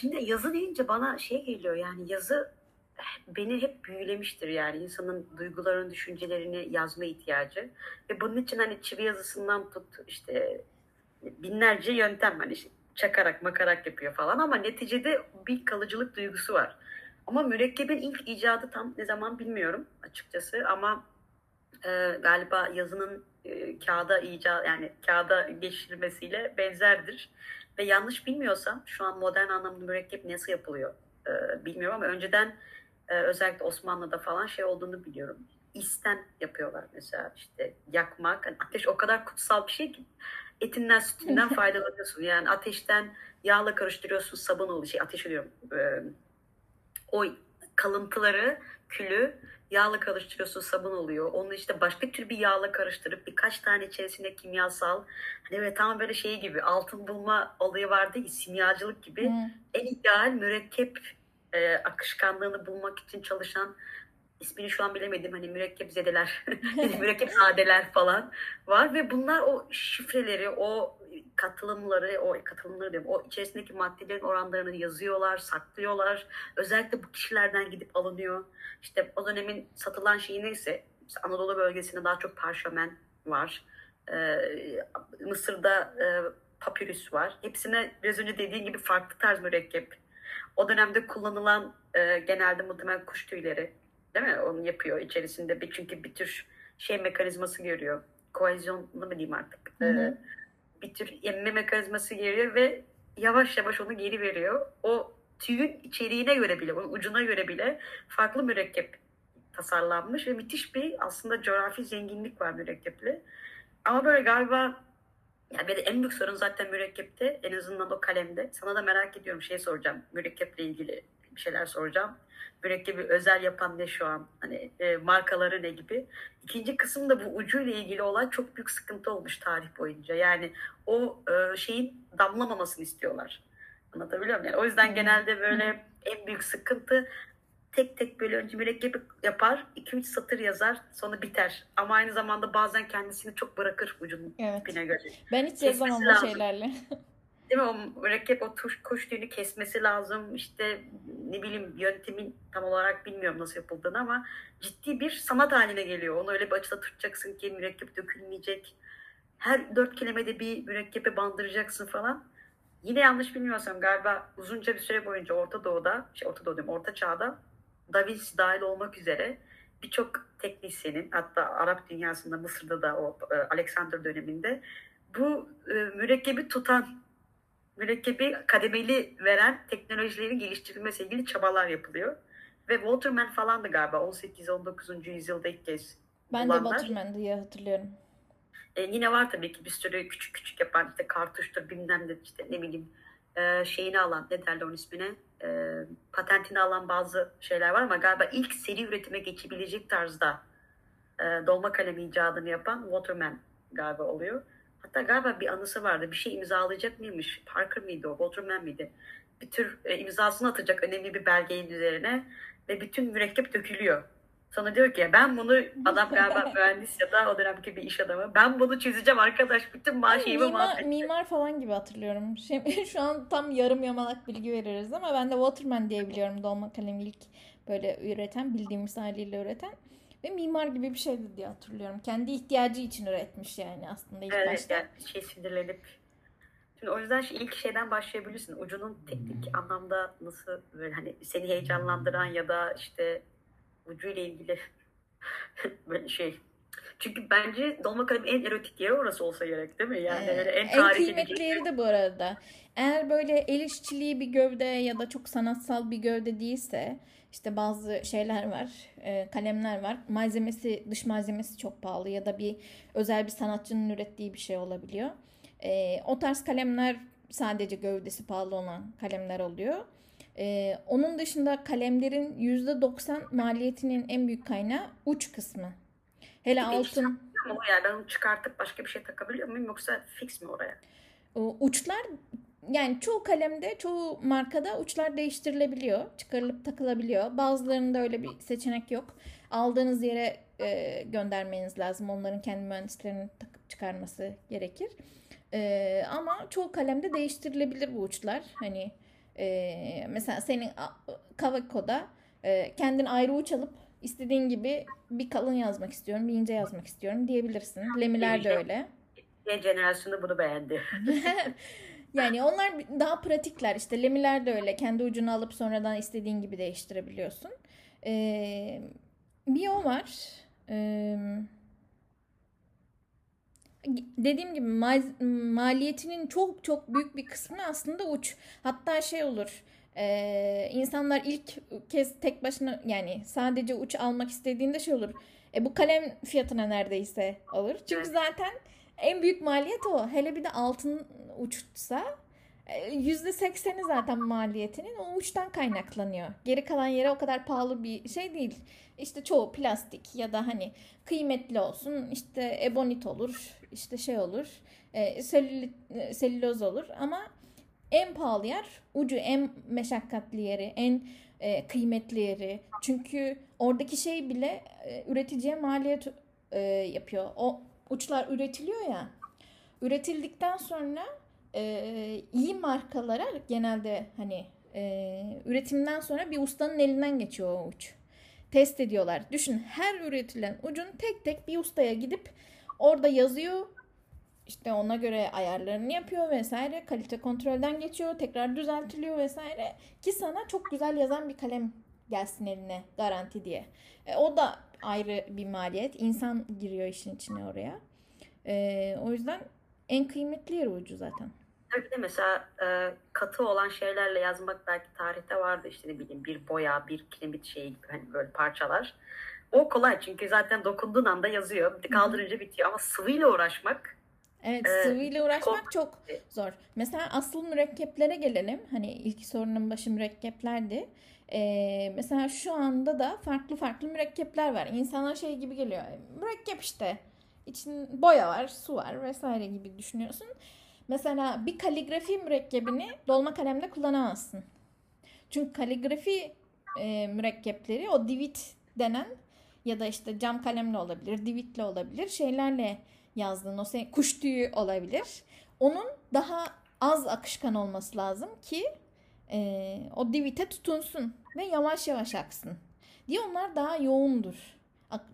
şimdi yazı deyince bana şey geliyor yani yazı beni hep büyülemiştir yani insanın duygularını, düşüncelerini yazma ihtiyacı. Ve bunun için hani çivi yazısından tut işte binlerce yöntem hani işte çakarak makarak yapıyor falan ama neticede bir kalıcılık duygusu var. Ama mürekkebin ilk icadı tam ne zaman bilmiyorum açıkçası ama e, galiba yazının e, kağıda icat yani kağıda geçirilmesiyle benzerdir. Ve yanlış bilmiyorsam şu an modern anlamda mürekkep nasıl yapılıyor e, bilmiyorum ama önceden e, özellikle Osmanlı'da falan şey olduğunu biliyorum. İsten yapıyorlar mesela işte yakmak. Yani ateş o kadar kutsal bir şey ki etinden sütünden faydalanıyorsun. Yani ateşten yağla karıştırıyorsun sabun oluyor. Şey, ateş ediyorum. E, o kalıntıları, külü yağla karıştırıyorsun sabun oluyor. Onu işte başka tür bir yağla karıştırıp birkaç tane içerisinde kimyasal hani ve tam böyle şey gibi altın bulma olayı vardı ya simyacılık gibi hmm. en ideal mürekkep e, akışkanlığını bulmak için çalışan ismini şu an bilemedim hani mürekkep zedeler, mürekkep sadeler falan var ve bunlar o şifreleri, o katılımları, o katılımları diyorum, o içerisindeki maddelerin oranlarını yazıyorlar, saklıyorlar. Özellikle bu kişilerden gidip alınıyor. İşte o dönemin satılan şeyi neyse, işte Anadolu bölgesinde daha çok parşömen var. Ee, Mısır'da e, papyrus var. Hepsine biraz önce dediğin gibi farklı tarz mürekkep. O dönemde kullanılan e, genelde muhtemelen kuş tüyleri değil mi? Onu yapıyor içerisinde bir çünkü bir tür şey mekanizması görüyor. Koalizyonlu mu diyeyim artık? Hı hı. Ee, bir tür emme mekanizması geliyor ve yavaş yavaş onu geri veriyor. O tüyün içeriğine göre bile, onun ucuna göre bile farklı mürekkep tasarlanmış ve müthiş bir aslında coğrafi zenginlik var mürekkeple. Ama böyle galiba yani benim en büyük sorun zaten mürekkepte en azından o kalemde. Sana da merak ediyorum şey soracağım mürekkeple ilgili bir şeyler soracağım. Mürekkebi özel yapan ne şu an? Hani e, markaları ne gibi? İkinci kısım da bu ucuyla ilgili olan çok büyük sıkıntı olmuş tarih boyunca. Yani o e, şeyin damlamamasını istiyorlar. Anlatabiliyor muyum? Yani o yüzden genelde böyle en büyük sıkıntı tek tek böyle önce mürekkebi yapar, 2-3 satır yazar, sonra biter. Ama aynı zamanda bazen kendisini çok bırakır ucun evet. ipine göre. Ben hiç yazamam bu şeylerle. Değil mi? O mürekkep o tuş, kuş tüyünü kesmesi lazım. İşte ne bileyim yöntemin tam olarak bilmiyorum nasıl yapıldığını ama ciddi bir sanat haline geliyor. Onu öyle bir açıda tutacaksın ki mürekkep dökülmeyecek. Her dört kelimede bir mürekkepe bandıracaksın falan. Yine yanlış bilmiyorsam galiba uzunca bir süre boyunca Orta Doğu'da, şey Orta Doğu diyorum, Orta Çağ'da Da Vinci dahil olmak üzere birçok teknisyenin hatta Arap dünyasında Mısır'da da o e, Alexander döneminde bu e, mürekkebi tutan mürekkebi kademeli veren teknolojilerin geliştirilmesiyle ilgili çabalar yapılıyor. Ve Waterman falan da galiba 18-19. yüzyılda ilk kez Ben bulanlar. de Waterman diye hatırlıyorum. E, yine var tabii ki bir sürü küçük küçük yapan işte kartuştur bilmem ne işte ne bileyim e, şeyini alan ne derler onun ismine e, patentini alan bazı şeyler var ama galiba ilk seri üretime geçebilecek tarzda e, dolma kalemi icadını yapan Waterman galiba oluyor. Hatta galiba bir anısı vardı. Bir şey imzalayacak mıymış? Parker mıydı o? Waterman mıydı? Bir tür e, imzasını atacak önemli bir belgenin üzerine ve bütün mürekkep dökülüyor. Sonra diyor ki ben bunu adam galiba mühendis ya da o dönemki bir iş adamı. Ben bunu çözeceğim arkadaş. Bütün maaşımı mimar, mimar falan gibi hatırlıyorum. Şey, şu an tam yarım yamalak bilgi veririz ama ben de Waterman diye biliyorum dolma kalem ilk böyle üreten bildiğimiz haliyle üreten. Ve mimar gibi bir şeydi diye hatırlıyorum. Kendi ihtiyacı için üretmiş yani aslında ilk evet, başta. Yani şey sinirlenip. Şimdi o yüzden ilk şeyden başlayabilirsin. Ucunun teknik anlamda nasıl böyle hani seni heyecanlandıran ya da işte ucuyla ilgili böyle şey. Çünkü bence dolma kalem en erotik yeri orası olsa gerek değil mi? Yani ee, en, en kıymetli yeri de bu arada. Eğer böyle el işçiliği bir gövde ya da çok sanatsal bir gövde değilse işte bazı şeyler var, e, kalemler var. Malzemesi, dış malzemesi çok pahalı ya da bir özel bir sanatçının ürettiği bir şey olabiliyor. E, o tarz kalemler sadece gövdesi pahalı olan kalemler oluyor. E, onun dışında kalemlerin %90 maliyetinin en büyük kaynağı uç kısmı. Hele altın... Yani ben onu çıkartıp başka bir şey takabiliyor muyum yoksa fix mi oraya? Uçlar yani çoğu kalemde, çoğu markada uçlar değiştirilebiliyor. Çıkarılıp takılabiliyor. Bazılarında öyle bir seçenek yok. Aldığınız yere e, göndermeniz lazım. Onların kendi mühendislerinin takıp çıkarması gerekir. E, ama çoğu kalemde değiştirilebilir bu uçlar. Hani Ee, mesela senin Kavako'da e, kendin ayrı uç alıp istediğin gibi bir kalın yazmak istiyorum, bir ince yazmak istiyorum diyebilirsin. Lemiler de öyle. Yeni jenerasyonu bunu beğendi. Yani onlar daha pratikler. İşte lemiler de öyle. Kendi ucunu alıp sonradan istediğin gibi değiştirebiliyorsun. Ee, bir o var. Ee, dediğim gibi ma- maliyetinin çok çok büyük bir kısmı aslında uç. Hatta şey olur. Ee, insanlar ilk kez tek başına yani sadece uç almak istediğinde şey olur. E, bu kalem fiyatına neredeyse alır. Çünkü zaten en büyük maliyet o. Hele bir de altın uçsa e, %80'i zaten maliyetinin o uçtan kaynaklanıyor. Geri kalan yere o kadar pahalı bir şey değil. İşte çoğu plastik ya da hani kıymetli olsun işte ebonit olur işte şey olur e, selülit, e, selüloz olur ama en pahalı yer ucu en meşakkatli yeri en e, kıymetli yeri. Çünkü oradaki şey bile e, üreticiye maliyet e, yapıyor. O uçlar üretiliyor ya. Üretildikten sonra e, iyi markalara genelde hani e, üretimden sonra bir ustanın elinden geçiyor o uç. Test ediyorlar. Düşün her üretilen ucun tek tek bir ustaya gidip orada yazıyor. İşte ona göre ayarlarını yapıyor vesaire. Kalite kontrolden geçiyor. Tekrar düzeltiliyor vesaire. Ki sana çok güzel yazan bir kalem gelsin eline garanti diye. E, o da ayrı bir maliyet. İnsan giriyor işin içine oraya. E, o yüzden en kıymetli yeri ucu zaten. Tabii de mesela e, katı olan şeylerle yazmak belki tarihte vardı işte ne bileyim bir boya, bir kiremit şeyi gibi hani böyle parçalar. O kolay çünkü zaten dokunduğun anda yazıyor. Kaldırınca bitiyor ama sıvıyla uğraşmak Evet sıvıyla uğraşmak çok- çok zor. Mesela asıl mürekkeplere gelelim. Hani ilk sorunun başı mürekkeplerdi. Ee, mesela şu anda da farklı farklı mürekkepler var. İnsana şey gibi geliyor. Mürekkep işte. İçin boya var, su var vesaire gibi düşünüyorsun. Mesela bir kaligrafi mürekkebini dolma kalemde kullanamazsın. Çünkü kaligrafi e, mürekkepleri o divit denen ya da işte cam kalemle olabilir, divitle olabilir şeylerle yazdığın o senin kuş tüyü olabilir. Onun daha az akışkan olması lazım ki e, o divite tutunsun ve yavaş yavaş aksın. Diye onlar daha yoğundur.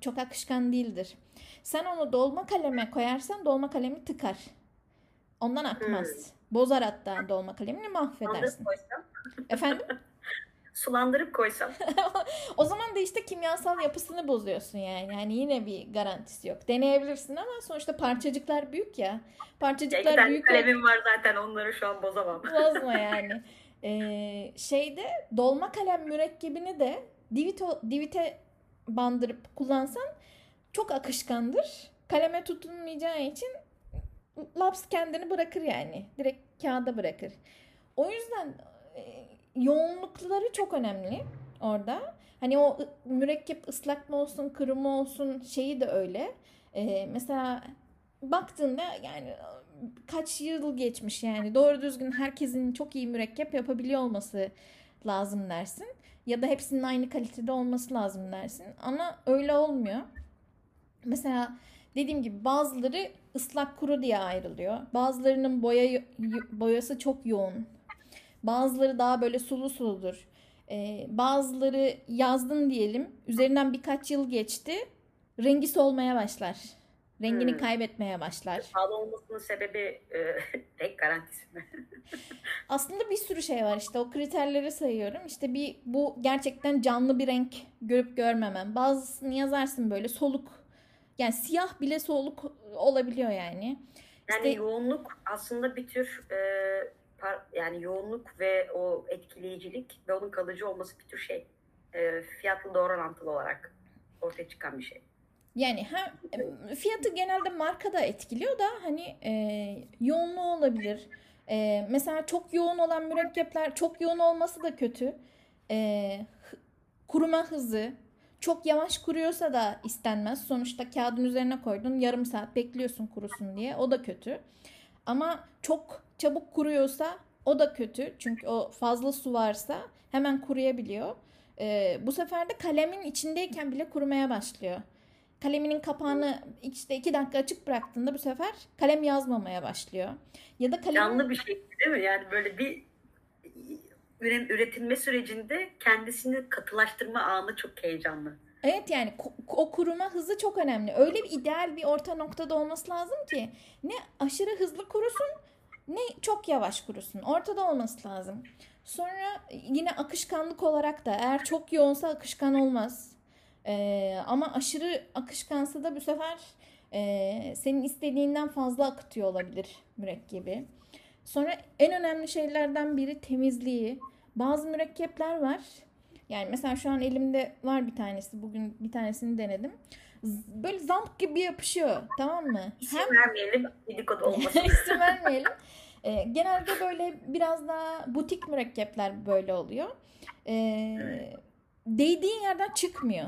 Çok akışkan değildir. Sen onu dolma kaleme koyarsan dolma kalemi tıkar. Ondan akmaz. Bozar hatta dolma kalemini mahvedersin. Efendim? sulandırıp koysam O zaman da işte kimyasal yapısını bozuyorsun yani. Yani yine bir garantisi yok. Deneyebilirsin ama sonuçta parçacıklar büyük ya. ya Parçacıklar tane büyük kalemim var zaten onları şu an bozamam. bozma yani. Ee, şeyde dolma kalem mürekkebini de divite, divite bandırıp kullansan çok akışkandır. Kaleme tutunmayacağı için laps kendini bırakır yani. Direkt kağıda bırakır. O yüzden e, yoğunlukları çok önemli orada. Hani o mürekkep ıslak mı olsun, kuru mu olsun şeyi de öyle. Ee, mesela baktığında yani kaç yıl geçmiş yani doğru düzgün herkesin çok iyi mürekkep yapabiliyor olması lazım dersin. Ya da hepsinin aynı kalitede olması lazım dersin. Ama öyle olmuyor. Mesela dediğim gibi bazıları ıslak kuru diye ayrılıyor. Bazılarının boya boyası çok yoğun. Bazıları daha böyle sulu suludur. Ee, bazıları yazdın diyelim. Üzerinden birkaç yıl geçti. Rengi solmaya başlar. Rengini Hmm. kaybetmeye başlar. Pahalı olmasının sebebi e, renk garantisi mi? Aslında bir sürü şey var işte o kriterleri sayıyorum. İşte bir bu gerçekten canlı bir renk görüp görmemem. Bazısını yazarsın böyle soluk. Yani siyah bile soluk olabiliyor yani. Yani İşte- yoğunluk aslında bir tür e, yani yoğunluk ve o etkileyicilik ve onun kalıcı olması bir tür şey. E, fiyatla doğru orantılı olarak ortaya çıkan bir şey. Yani hem e, fiyatı genelde marka da etkiliyor da hani e, yoğunluğu olabilir. E, mesela çok yoğun olan mürekkepler çok yoğun olması da kötü. E, kuruma hızı çok yavaş kuruyorsa da istenmez. Sonuçta kağıdın üzerine koydun yarım saat bekliyorsun kurusun diye o da kötü. Ama çok çabuk kuruyorsa o da kötü. Çünkü o fazla su varsa hemen kuruyabiliyor. E, bu sefer de kalemin içindeyken bile kurumaya başlıyor kaleminin kapağını işte iki dakika açık bıraktığında bu sefer kalem yazmamaya başlıyor. Ya da kalem Canlı bir şey değil mi? Yani böyle bir üre- üretilme sürecinde kendisini katılaştırma anı çok heyecanlı. Evet yani o kuruma hızı çok önemli. Öyle bir ideal bir orta noktada olması lazım ki ne aşırı hızlı kurusun ne çok yavaş kurusun. Ortada olması lazım. Sonra yine akışkanlık olarak da eğer çok yoğunsa akışkan olmaz. Ee, ama aşırı akışkansa da bu sefer e, senin istediğinden fazla akıtıyor olabilir mürekkebi. Sonra en önemli şeylerden biri temizliği. Bazı mürekkepler var. Yani mesela şu an elimde var bir tanesi. Bugün bir tanesini denedim. Böyle zamp gibi yapışıyor. Tamam mı? İsim Hem vermeyelim dedikodu olmasın. isim vermeyelim. Ee, genelde böyle biraz daha butik mürekkepler böyle oluyor. Ee, değdiğin yerden çıkmıyor.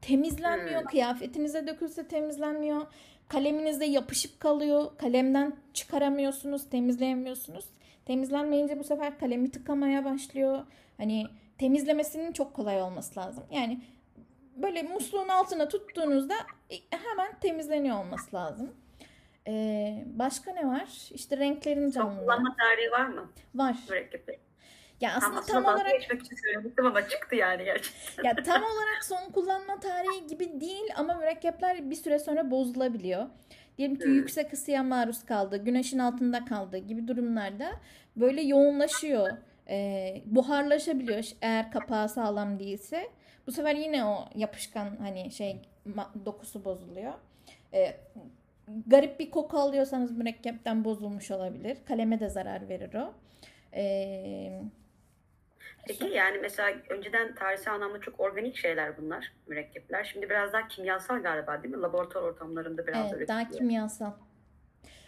Temizlenmiyor. Hmm. Kıyafetinize dökülse temizlenmiyor. Kaleminizde yapışıp kalıyor. Kalemden çıkaramıyorsunuz, temizleyemiyorsunuz. Temizlenmeyince bu sefer kalemi tıkamaya başlıyor. Hani temizlemesinin çok kolay olması lazım. Yani böyle musluğun altına tuttuğunuzda e, hemen temizleniyor olması lazım. Ee, başka ne var? İşte renklerin canlılığı kullanma tarihi var mı var. mürekkepte? Ya Tam aslında tam dalga olarak geçmek için söylemiştim ama çıktı yani gerçekten. ya tam olarak son kullanma tarihi gibi değil ama mürekkepler bir süre sonra bozulabiliyor. Diyelim ki Hmm. yüksek ısıya maruz kaldı, güneşin altında kaldı gibi durumlarda böyle yoğunlaşıyor. Ee, buharlaşabiliyor eğer kapağı sağlam değilse. Bu sefer yine o yapışkan hani şey dokusu bozuluyor. Ee, garip bir koku alıyorsanız mürekkepten bozulmuş olabilir. Kaleme de zarar verir o. Ee, Peki yani mesela önceden tarihsel anlamda çok organik şeyler bunlar mürekkepler. Şimdi biraz daha kimyasal galiba değil mi? Laboratuvar ortamlarında biraz evet, üretiliyor. daha kimyasal.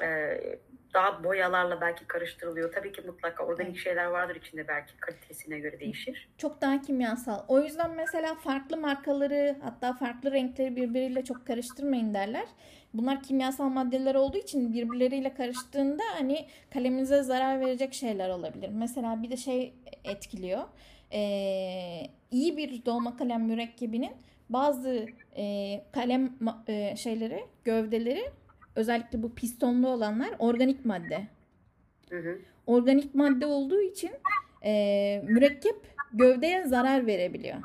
Ee, daha boyalarla belki karıştırılıyor. Tabii ki mutlaka organik şeyler vardır içinde belki kalitesine göre değişir. Çok daha kimyasal. O yüzden mesela farklı markaları hatta farklı renkleri birbiriyle çok karıştırmayın derler. Bunlar kimyasal maddeler olduğu için birbirleriyle karıştığında hani kaleminize zarar verecek şeyler olabilir. Mesela bir de şey etkiliyor. Ee, iyi bir dolma kalem mürekkebinin bazı e, kalem e, şeyleri, gövdeleri özellikle bu pistonlu olanlar organik madde. Hı hı. Organik madde olduğu için e, mürekkep gövdeye zarar verebiliyor.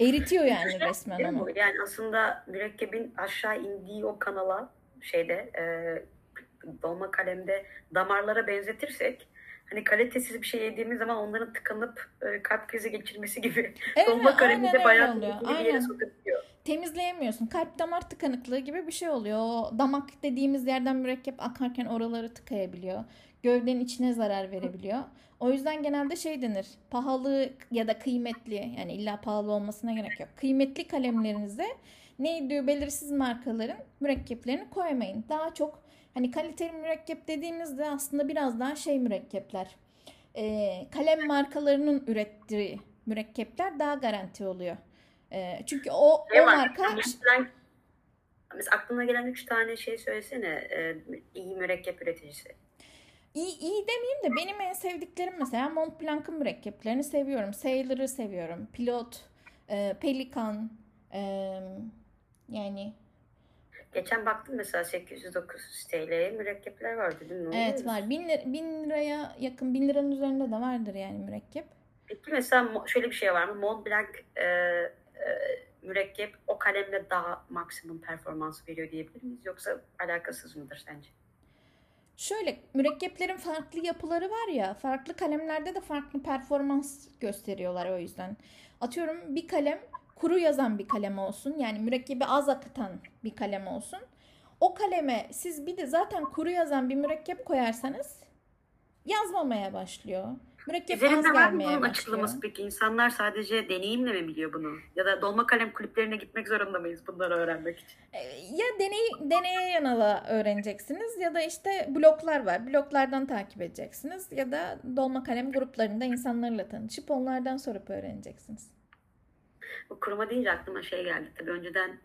Eritiyor yani resmen Değil mi onu. Yani aslında mürekkebin aşağı indiği o kanala şeyde e, dolma kalemde damarlara benzetirsek hani kalitesiz bir şey yediğimiz zaman onların tıkanıp e, kalp krizi geçirmesi gibi Evet, dolma aynen de bayağı bir yere sokabiliyor. Temizleyemiyorsun. Kalp damar tıkanıklığı gibi bir şey oluyor. O damak dediğimiz yerden mürekkep akarken oraları tıkayabiliyor. Gövdenin içine zarar verebiliyor. O yüzden genelde şey denir. Pahalı ya da kıymetli yani illa pahalı olmasına gerek yok. Kıymetli kalemlerinize neydi belirsiz markaların mürekkeplerini koymayın. Daha çok hani kaliteli mürekkep dediğimizde aslında biraz daha şey mürekkepler. Ee, kalem markalarının ürettiği mürekkepler daha garanti oluyor. Ee, çünkü o, Ne o var? marka Mesela, mesela aklına gelen üç tane şey söylesene e, iyi mürekkep üreticisi. iyi, iyi demeyeyim de benim en sevdiklerim mesela Montblanc'ın mürekkeplerini seviyorum. Sailor'ı seviyorum. Pilot, e, Pelikan e, yani Geçen baktım mesela 809 TL'ye mürekkepler vardı değil mi? Ne evet var. Bin, lira- bin liraya yakın bin liranın üzerinde de vardır yani mürekkep. Peki mesela şöyle bir şey var mı? Mont Blanc e, e, mürekkep o kalemle daha maksimum performans veriyor diyebilir miyiz? Yoksa alakasız mıdır sence? Şöyle mürekkeplerin farklı yapıları var ya farklı kalemlerde de farklı performans gösteriyorlar o yüzden. Atıyorum bir kalem kuru yazan bir kalem olsun yani mürekkebi az akıtan bir kalem olsun. O kaleme siz bir de zaten kuru yazan bir mürekkep koyarsanız yazmamaya başlıyor. Mürekkep az Üzerinde var mı bunun başlıyor. açıklaması peki? İnsanlar sadece deneyimle mi biliyor bunu? Ya da dolma kalem kulüplerine gitmek zorunda mıyız bunları öğrenmek için? E, Ya deney, deneye yanala öğreneceksiniz ya da işte bloklar var. Bloklardan takip edeceksiniz ya da dolma kalem gruplarında insanlarla tanışıp onlardan sorup öğreneceksiniz. Bu kuruma deyince aklıma şey geldi. Tabii önceden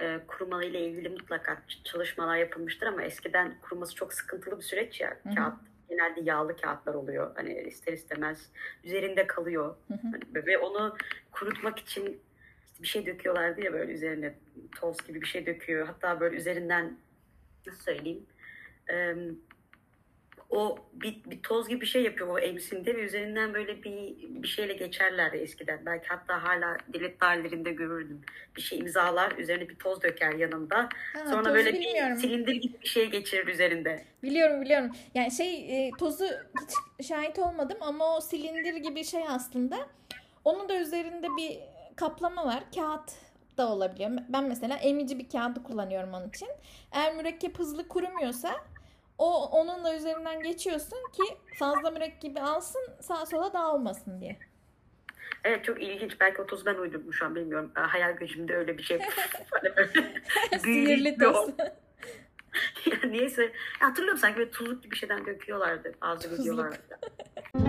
e, kuruma ile ilgili mutlaka çalışmalar yapılmıştır ama eskiden kuruması çok sıkıntılı bir süreç ya. Hı hı. Kağıt genelde yağlı kağıtlar oluyor. Hani ister istemez üzerinde kalıyor. Hı hı. Hani ve onu kurutmak için işte bir şey döküyorlardı ya böyle üzerine toz gibi bir şey döküyor. Hatta böyle üzerinden nasıl söyleyeyim? Em, o bir, bir toz gibi bir şey yapıyor o emsinde ve üzerinden böyle bir bir şeyle geçerlerdi eskiden. Belki hatta hala devlet dairelerinde görürdüm. Bir şey imzalar, üzerine bir toz döker yanında. Ha, Sonra böyle bilmiyorum. bir silindir gibi bir şey geçirir üzerinde. Biliyorum biliyorum. Yani şey e, tozu hiç şahit olmadım ama o silindir gibi şey aslında. Onun da üzerinde bir kaplama var. Kağıt da olabiliyor. Ben mesela emici bir kağıdı kullanıyorum onun için. Eğer mürekkep hızlı kurumuyorsa o onun da üzerinden geçiyorsun ki fazla mürekkebi alsın sağa sola dağılmasın diye. Evet çok ilginç. Belki o tozu ben uydurdum şu an bilmiyorum. Hayal gücümde öyle bir şey. Sihirli toz. Niyeyse hatırlıyorum sanki böyle tuzluk gibi şeyden döküyorlardı Tuzluk. videolarda.